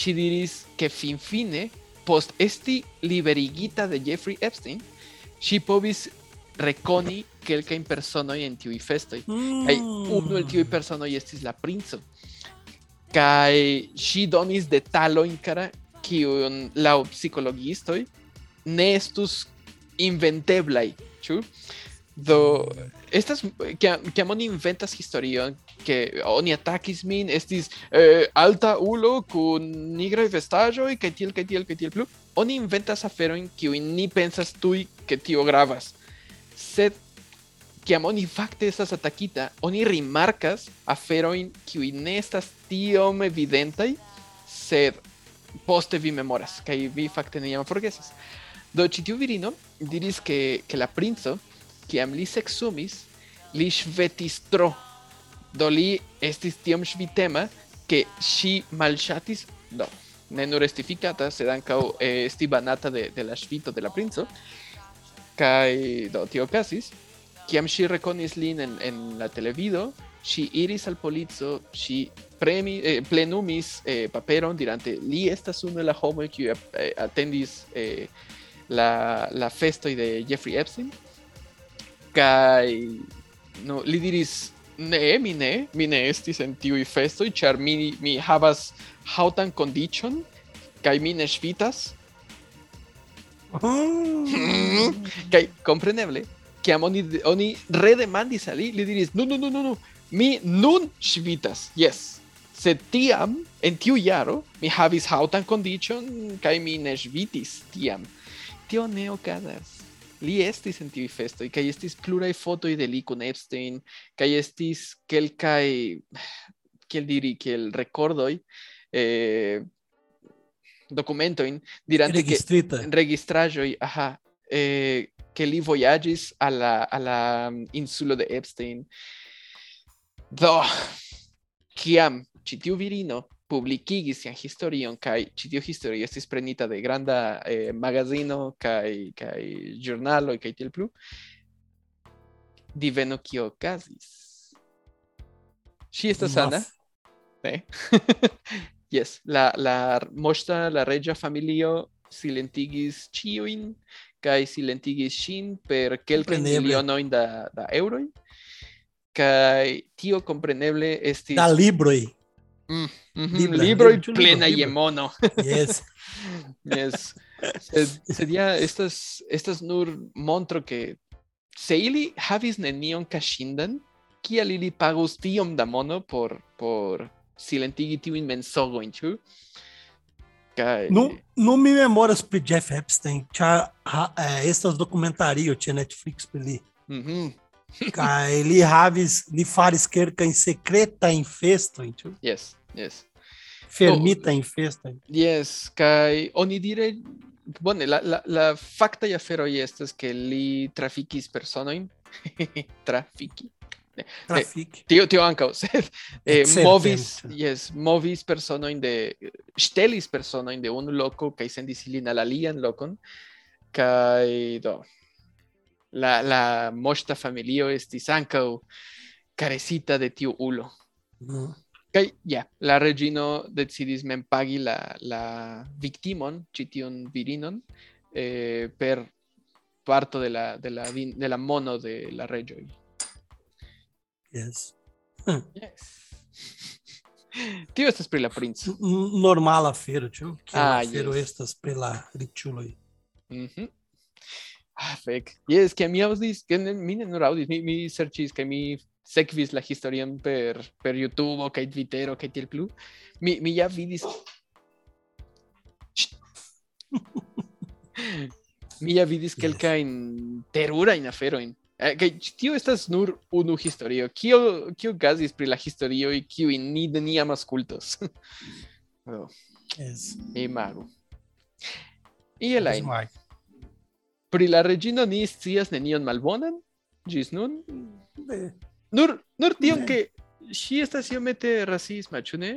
ŝi diris ke finfine post esti liberigita de Jeffrey Epstein ŝi povis rekoni kelkajn personojn en tiuj festoj kaj unu el tiuj personoj estis la princo kaj ŝi donis detalojn kara kiun laŭ psikologiistoj ne estus inventeblaj ĉu do estas kiam kiam oni inventas historion ke oni atakis min estis eh, alta ulo kun nigraj vestaĵoj kaj tiel kaj tiel kaj tiel plu oni inventas aferojn kiujn ni pensas tuj ke tio gravas sed kiam oni fakte estas atakita oni rimarkas aferojn kiuj ne estas tiom evidentaj sed poste vi memoras kaj vi fakte ne jam forgesas do ĉi virino diris ke ke la princo kiam li seksumis li ŝvetis tro do li estis tiom ŝvitema ke ŝi malŝatis do ne nur estifikata sed ankaŭ eh, esti banata de, de la ŝvito de la princo. Kaj do tio okazis. Kiam ŝi rekonis lin en, en la televido ŝi iris al polico ŝi premi eh, plenumis eh, paperon dirante li estas unu el la homoj kiuj eh, atendis eh, la, la de Jeffrey Epstein kaj no, li diris ne, mi ne, mi ne estis en tiuj festoj, ĉar mi, mi havas haŭtan kondiĉon kaj mi ne ŝvitas. Mm. Kaj kompreneble, kiam oni, oni redemandis al li, li diris, no, no, no, no, no, mi nun ŝvitas, yes. Sed tiam, en tiu jaro, mi havis haŭtan kondiĉon kaj mi ne ŝvitis tiam. Tio ne okazas. Li estis en tiuj festoj kaj estis pluraj fotoj de li kun Epstein kaj estis kelkaj kiel diri kiel rekordoj eh, dokumentojn dirante ke Registrita. registraĵoj, aha, eh, que li vojaĝis a la, a la mm, insulo de Epstein. Do, kiam ĉi tiu virino publikigis sian historion kaj ĉi tiu historio estis prenita de granda eh, magazino kaj kaj ĵurnaloj kaj tiel plu, divenu kio okazis. Ŝi estas sana? Ne? yes, la, la moŝta, la reĝa familio silentigis ĉiujn kaj silentigis ŝin per kelkaj Kompreneble. milionojn da, da eŭroj. Kaj tio kompreneble estis Da Mhm, libra, libroj libro, plena libro. je mono. Yes. Yes. Ja estas, estas nur montro que se ili havis nenion kaŝindan, kial ili pagus tiom da mono por, por silentigi tiujn mensogojn, ĉu? Kaj Nu, nu mi memoras pri Jeff Epstein, ĉar ha, eh, estas dokumentario ĉe Netflix pri li. Mhm, Kaj li havis, li faris kelkajn sekretajn festojn, ĉu? Yes, yes. Fermitajn festojn. Yes, kaj oni dire bone, la, la, la faktaj aferoj estas ke li trafikis personojn, trafiki. Trafik. Tio, tio ankaŭ, sed eh, movis, yes, movis personojn de ŝtelis personojn de unu loko kaj sendis ilin al alian lokon Kai do. La, la mosta familio estis ankaŭ carecita de tiu ulo. Mm. Kai ja, la reĝino decidis mem pagi la, la victimon, ĉi tiun virinon, eh, per parto de la, de la, vin- de la mono de la reĝoj. Yes. Yes. Tio estas pri la princo. N- Normal afero. Que Ah, afero yes. estas pri la riĉuloj. Mhm. Ah, fek. Yes, ke mi aŭdis, ke mi ne nur aŭdis, mi, mi serĉis kaj mi sekvis la historion per, per YouTube kaj Twittero kaj tiel plu. Mi, mi ja vidis mi ja vidis Yes. kelkajn terurajn aferojn. Eh, Kaj ĉi tio estas nur unu historio. Kio kio okazis pri la historioj kiujn ni neniam aŭskultos? oh, Yes. imagu. Iel Yes, ajn. Mike. Pri la reĝino ni scias nenion malbonan ĝis nun. Nur nur tion ke ŝi estas iomete rasisma, ĉu ne?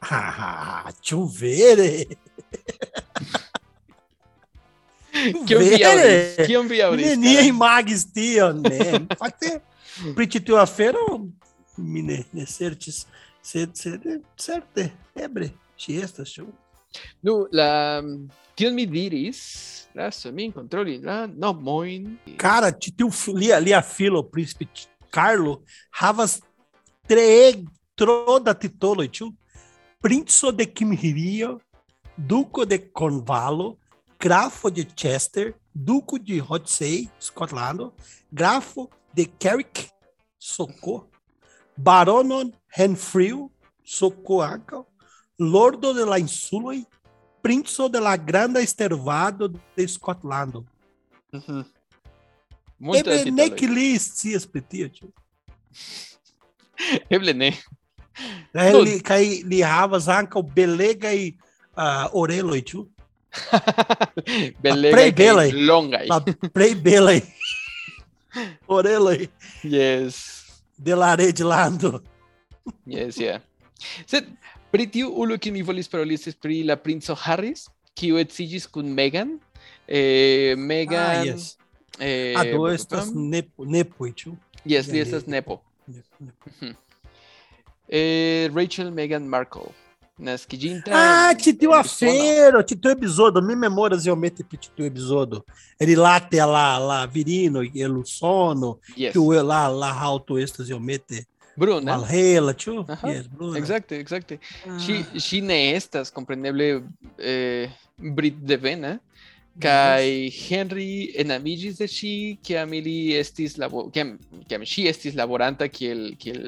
Ah, ĉu vere? Kion vi aŭdis? Kion vi aŭdis? Nenie kara? imagis tion, ne. Fakte, pri ĉi tiu afero mi ne, ne sed, sed certe, eble, ŝi estas, ĉu? Nu, la tion mi diris, lasu min kontroli la nomojn. Cara, tiu lia, lia filo, príncipe Carlo, havas tre tro da titoloj, ĉu? Princo de Kimhirio, Duco de Cornwallo, Grafo de Chester, Duco de Rothesay, Scotland, Grafo de Carrick, Socorro, Baronon Renfrew, Socorro, Lordo de la Insuloi, Princo de la Grande Estervado de Scotland. Uhum. Muito Ebenec list si espetiet. Ebenec. Ele cai é, li ravas anca belega e uh, orelo e ah, prei belega belai. longa. Prei belai. orelo. Yes. De la lando. Yes, yeah. Sed Pri ulo lhes parolis pri la princo Harris, kiu edziĝis kun Megan. Eh, Megan ah, yes. Eh, ah, estas nepo, nepoj, ĉu? Eh, yes, li estas nepo. eh, Rachel Megan Markle. Nasquidinta. Ah, te deu a feira, te deu episódio, me memoras realmente é te deu episódio. Ele lá te lá virino e o sono, yes. que o lá lá alto estas mete é Bruna. ĉu? Aha, Yes, bruna. Exacte, exacte. Ah, Ŝi ŝi ne estas kompreneble eh, brit-devena. Kaj Henry enamiĝis de ŝi, kiam ili estis labo, kiam, kiam ŝi estis laboranta kiel kiel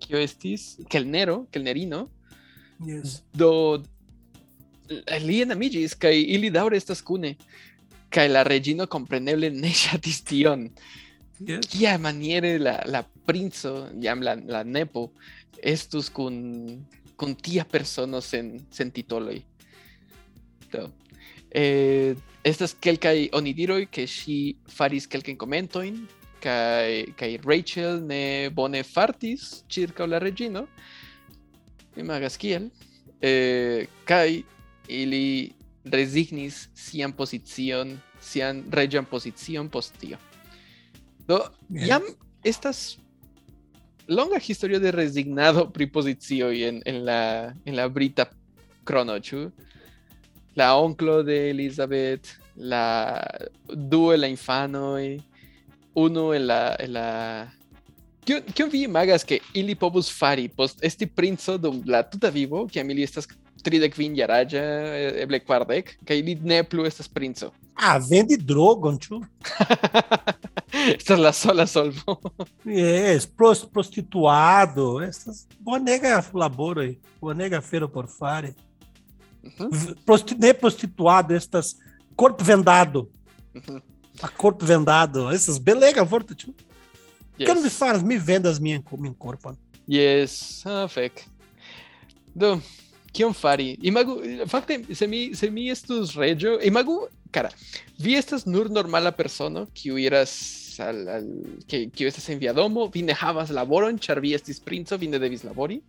kio estis kelnero, kelnerino. yes. Do li enamiĝis kaj ili daŭre estas kune. Kaj la reĝino kompreneble ne ŝatis tion. Yes. Kia maniere la, la princo, jam la, la nepo, estus kun, kun tia persono sen, sen titoloj. Do. Eh, estas kelkaj onidiroj ke ŝi faris kelkajn komentojn kaj kaj Rachel ne bone fartis ĉirkaŭ la reĝino. Imagas kiel. Eh, kaj ili rezignis sian pozicion, sian reĝan pozicion post tio. Do, jam estas longa historio de resignado pri pozicioj en, en, la, en la brita crono? La onklo de Elizabeth, la du el la infanoj, en la, en la Kion vi imagas ke ili povus fari post esti princo dum la tuta vivo, kiam ili estas tridek kvin jaraĝa, eble kvardek, kaj ili ne plu estas princo. Ah, vende drogon, ĉu? Estas la sola solvo. Yes, pros, prostituado, estas bonega laboroj, bonega fero por fare. Prosti, ne prostituado, estas corpo vendado, mhm. a corpo vendado, essas belega vorto, ĉu? Que não me Yes. faras, me vendas minha, minha corpo. Yes, ah, fek. Do, kion fari? Imagu, fakte, se mi, se mi estus reĝo, imagu, cara, vi estas nur normala persono, kiu iras al, que, kiu estas vi laboron, vi estis vi devis labori.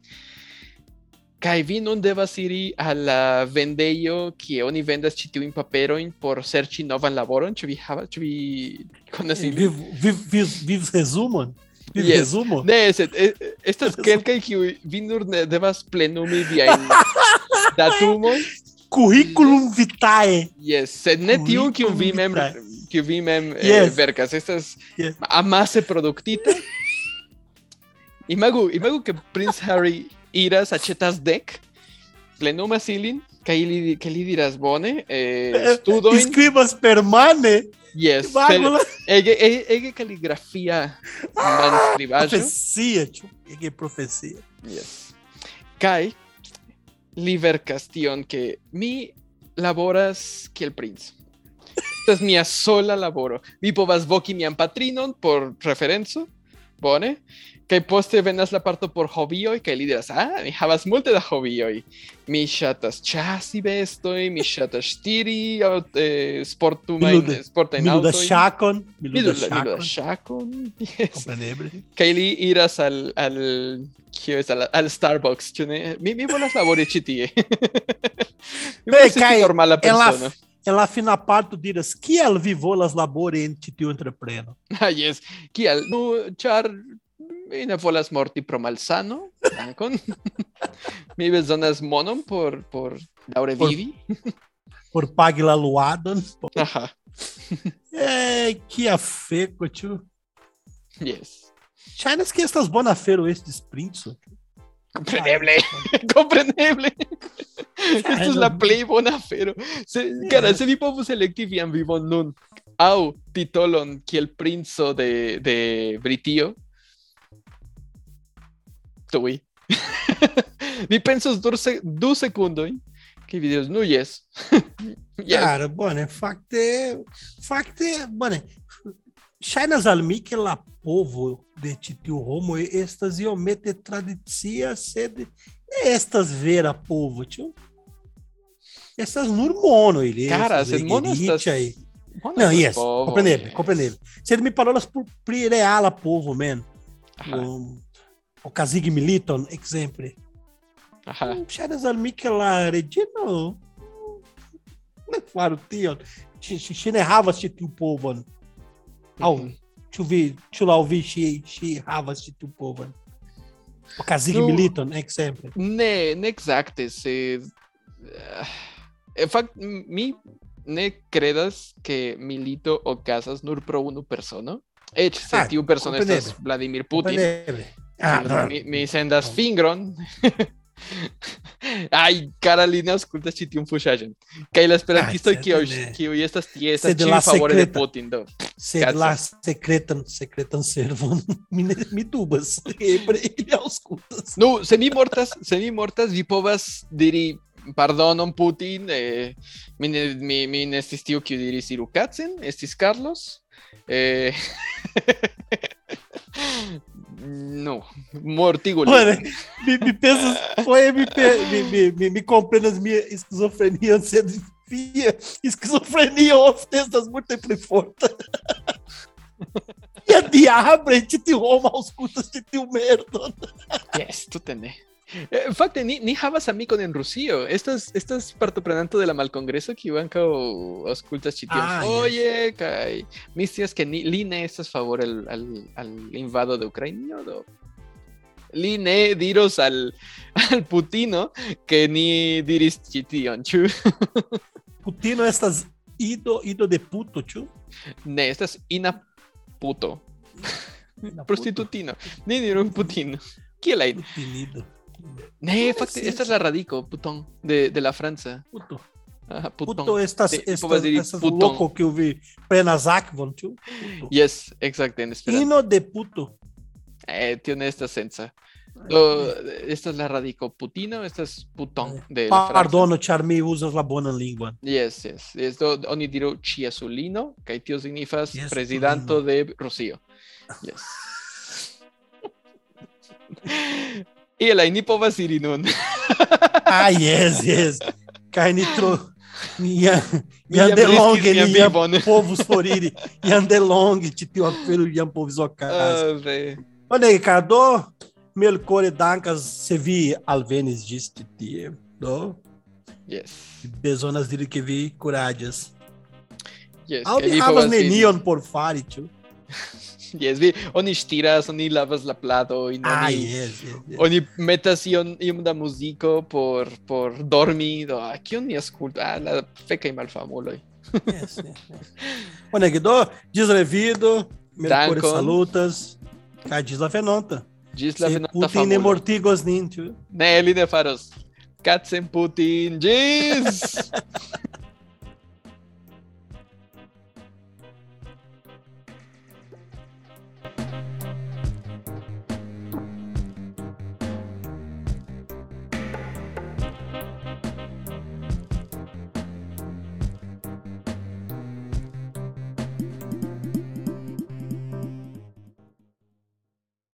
Kai vi non devas iri al la vendejo kie oni vendas ĉi tiujn paperojn por serĉi novan laboron. Ĉu vi vi konas resumon? Viv Yes. resumo? Ne, sed eh, eh, estas kelkaj kiuj vi nur ne devas plenumi viajn datumojn. Curriculum vitae. Yes, sed ne tiun kiun vi mem kiu vi mem eh, Yes. verkas. Estas Yes. amase produktita. Imagu, imagu ke Prince Harry iras aĉetas dek, plenumas ilin, kaj ili ke li diras bone, eh, studojn, Escribas per mane. Yes, ege, ege caligrafia manscribaĵo. profecia, tio. Que profecia. Yes. Kai li verkas tion ke mi laboras kiel princo. Estas mia sola laboro. Mi povas voki mian patrinon por referenco, bone? Kaj poste venas la parto por hobioj kaj li diras, ah, mi havas multe da hobioj. Mi ŝatas ĉasi bestoj, mi ŝatas ŝtiri aŭ eh, sportumajn sportajn aŭtojn. Mi ludas mi ludas ŝakon. Kompreneble. Kaj li iras al al kio es al, al Starbucks, ĉu ne? Mi mi volas labori ĉi tie. Mi volas esti Kaj normala en la, persona. en la fina parto diras, kiel vi volas labori en ĉi tiu entrepreno? Ah, yes. Kial? Nu, ĉar mi ne volas morti pro malsano. Dankon. mi bezonas monon por por daŭre Por- vivi. Por pagi la luadon? Aha. É, kia feko, tio. Yes. Ŝajnas ke estas bona afero estis princo. Compreneble. Compreneble. Esto es la play bona afero. Se, cara, se vi povus elekti vian vivon nun aŭ titolon kiel princo de, de Britio, tuj. vi pensos dur se, du sekundojn, kaj vi diros, nu yes. yes. Cara, bone, fakte, fakte, bone, Shainas al que la povo de titio Romo, estas iomete tradicia sede, estas vera povo, tio. essas nurmono, ele. Cara, essas monostas... aí. Não, yes, compreendeu? compreendeu? Se me parou, elas por prireala povo, man. Um, o Kazig Militon, exemplo. Shainas al que la regino... Não é claro, tio. Chinerrava-se tio povo, mano. Mhm. ĉu vi ĉu laŭ vi ŝi ŝi havas ĉi tiu povon? O Kazig Nu- Militon, ekzemple. Ne, ne exacte, eh, en fact mi ne credas que Milito okazas nur pro unu persono. Eĉ se Ah, tiu persono estas. Vladimir Putin. Ah, no. mi, mi sendas fingron. Ai, cara li ne aŭskultas ĉi tiun fuŝaĵon. Kaj la esperantistoj Ah, kiuj sed ne. kiuj estas tie Sed estas ĉiuj la favore de. Putin. Sed Cazzo. la sekretan sekretan servon mi ne mi dubas. Eble ili aŭskultas. Nu, se mi mortas, se mi mortas, vi povas diri pardonon Putin, eh, mi, mi, mi ne estis tiu kiu diris iru kacen, estis Carlos. Eh, Não, morto Mano, me, me foi me, me, me, me comprando as minhas esquizofrenia, ansiedade, esquizofrenia, ofensas muito e forte. E a diabra, te te Roma aos custos de teu merda. Yes, tu também. Eh, Fakte, ni, ni havas amikon en Rusio. Estas, estas partoprenanto de la malkongreso kiu ankaŭ aŭskultas ĉi Ah, foje kaj mi scias ke ni, li ne estas favore al, al, al invado de Ukrainio do li ne diros al, al Putino que ni diris ĉi tion, ĉu? Putino estas ido, ido de puto, ĉu? Ne, estas ina puto. Na Prostitutino. Ni diru Putino. Kiel ajn? puto, Putinido. Ne, Puede fakte, ser. esta es la radico, puton, de, de la Franca. Puto. Puto estas, Te- estas, diri estas puton. louco que eu vi plenas akvon, ĉu? Puto. Yes, exacte, en esperanto. Ino de puto. Eh, tiene esta sensa. Do, esta es la radico putino, esta es putón de la Franca. Pardono, ĉar mi uzas la bonan lingvon. Yes, yes. Esto oni diru ĉiesulino, kaj tio signifas Ĉiesulino. prezidanto de Rusio. Yes. Elaine é Povasiri, Nuno. ah, yes, yes. Carnitro. Yandelong, Yan Povos Foriri, Yandelong, Titio Apelo, Yan Ah, Ocas. Olha aí, Cadu, Melcore Dancas, Sevi Alvenes, Distiti, do? Yes. Bezonas dele que vi curadias. Yes. Alves é Nenion por Fari, tio. Yes, vi oni estiras, oni lavas la plato, y Ah, oni, yes, yes, yes. oni metas iom, iom da muziko por, por dormi, do, ah, kion ni aŭskultu? Ah, la fekaj malfamuloj. yes, yes, yes. Bonege, do ĝis revido, Melcore Dankon. salutas, kaj ĝis la venonta. Ĝis la venonta Putin ne famulo. mortigos nin, ĉu? Ne, li ne faros. Katzen Putin, ĝis!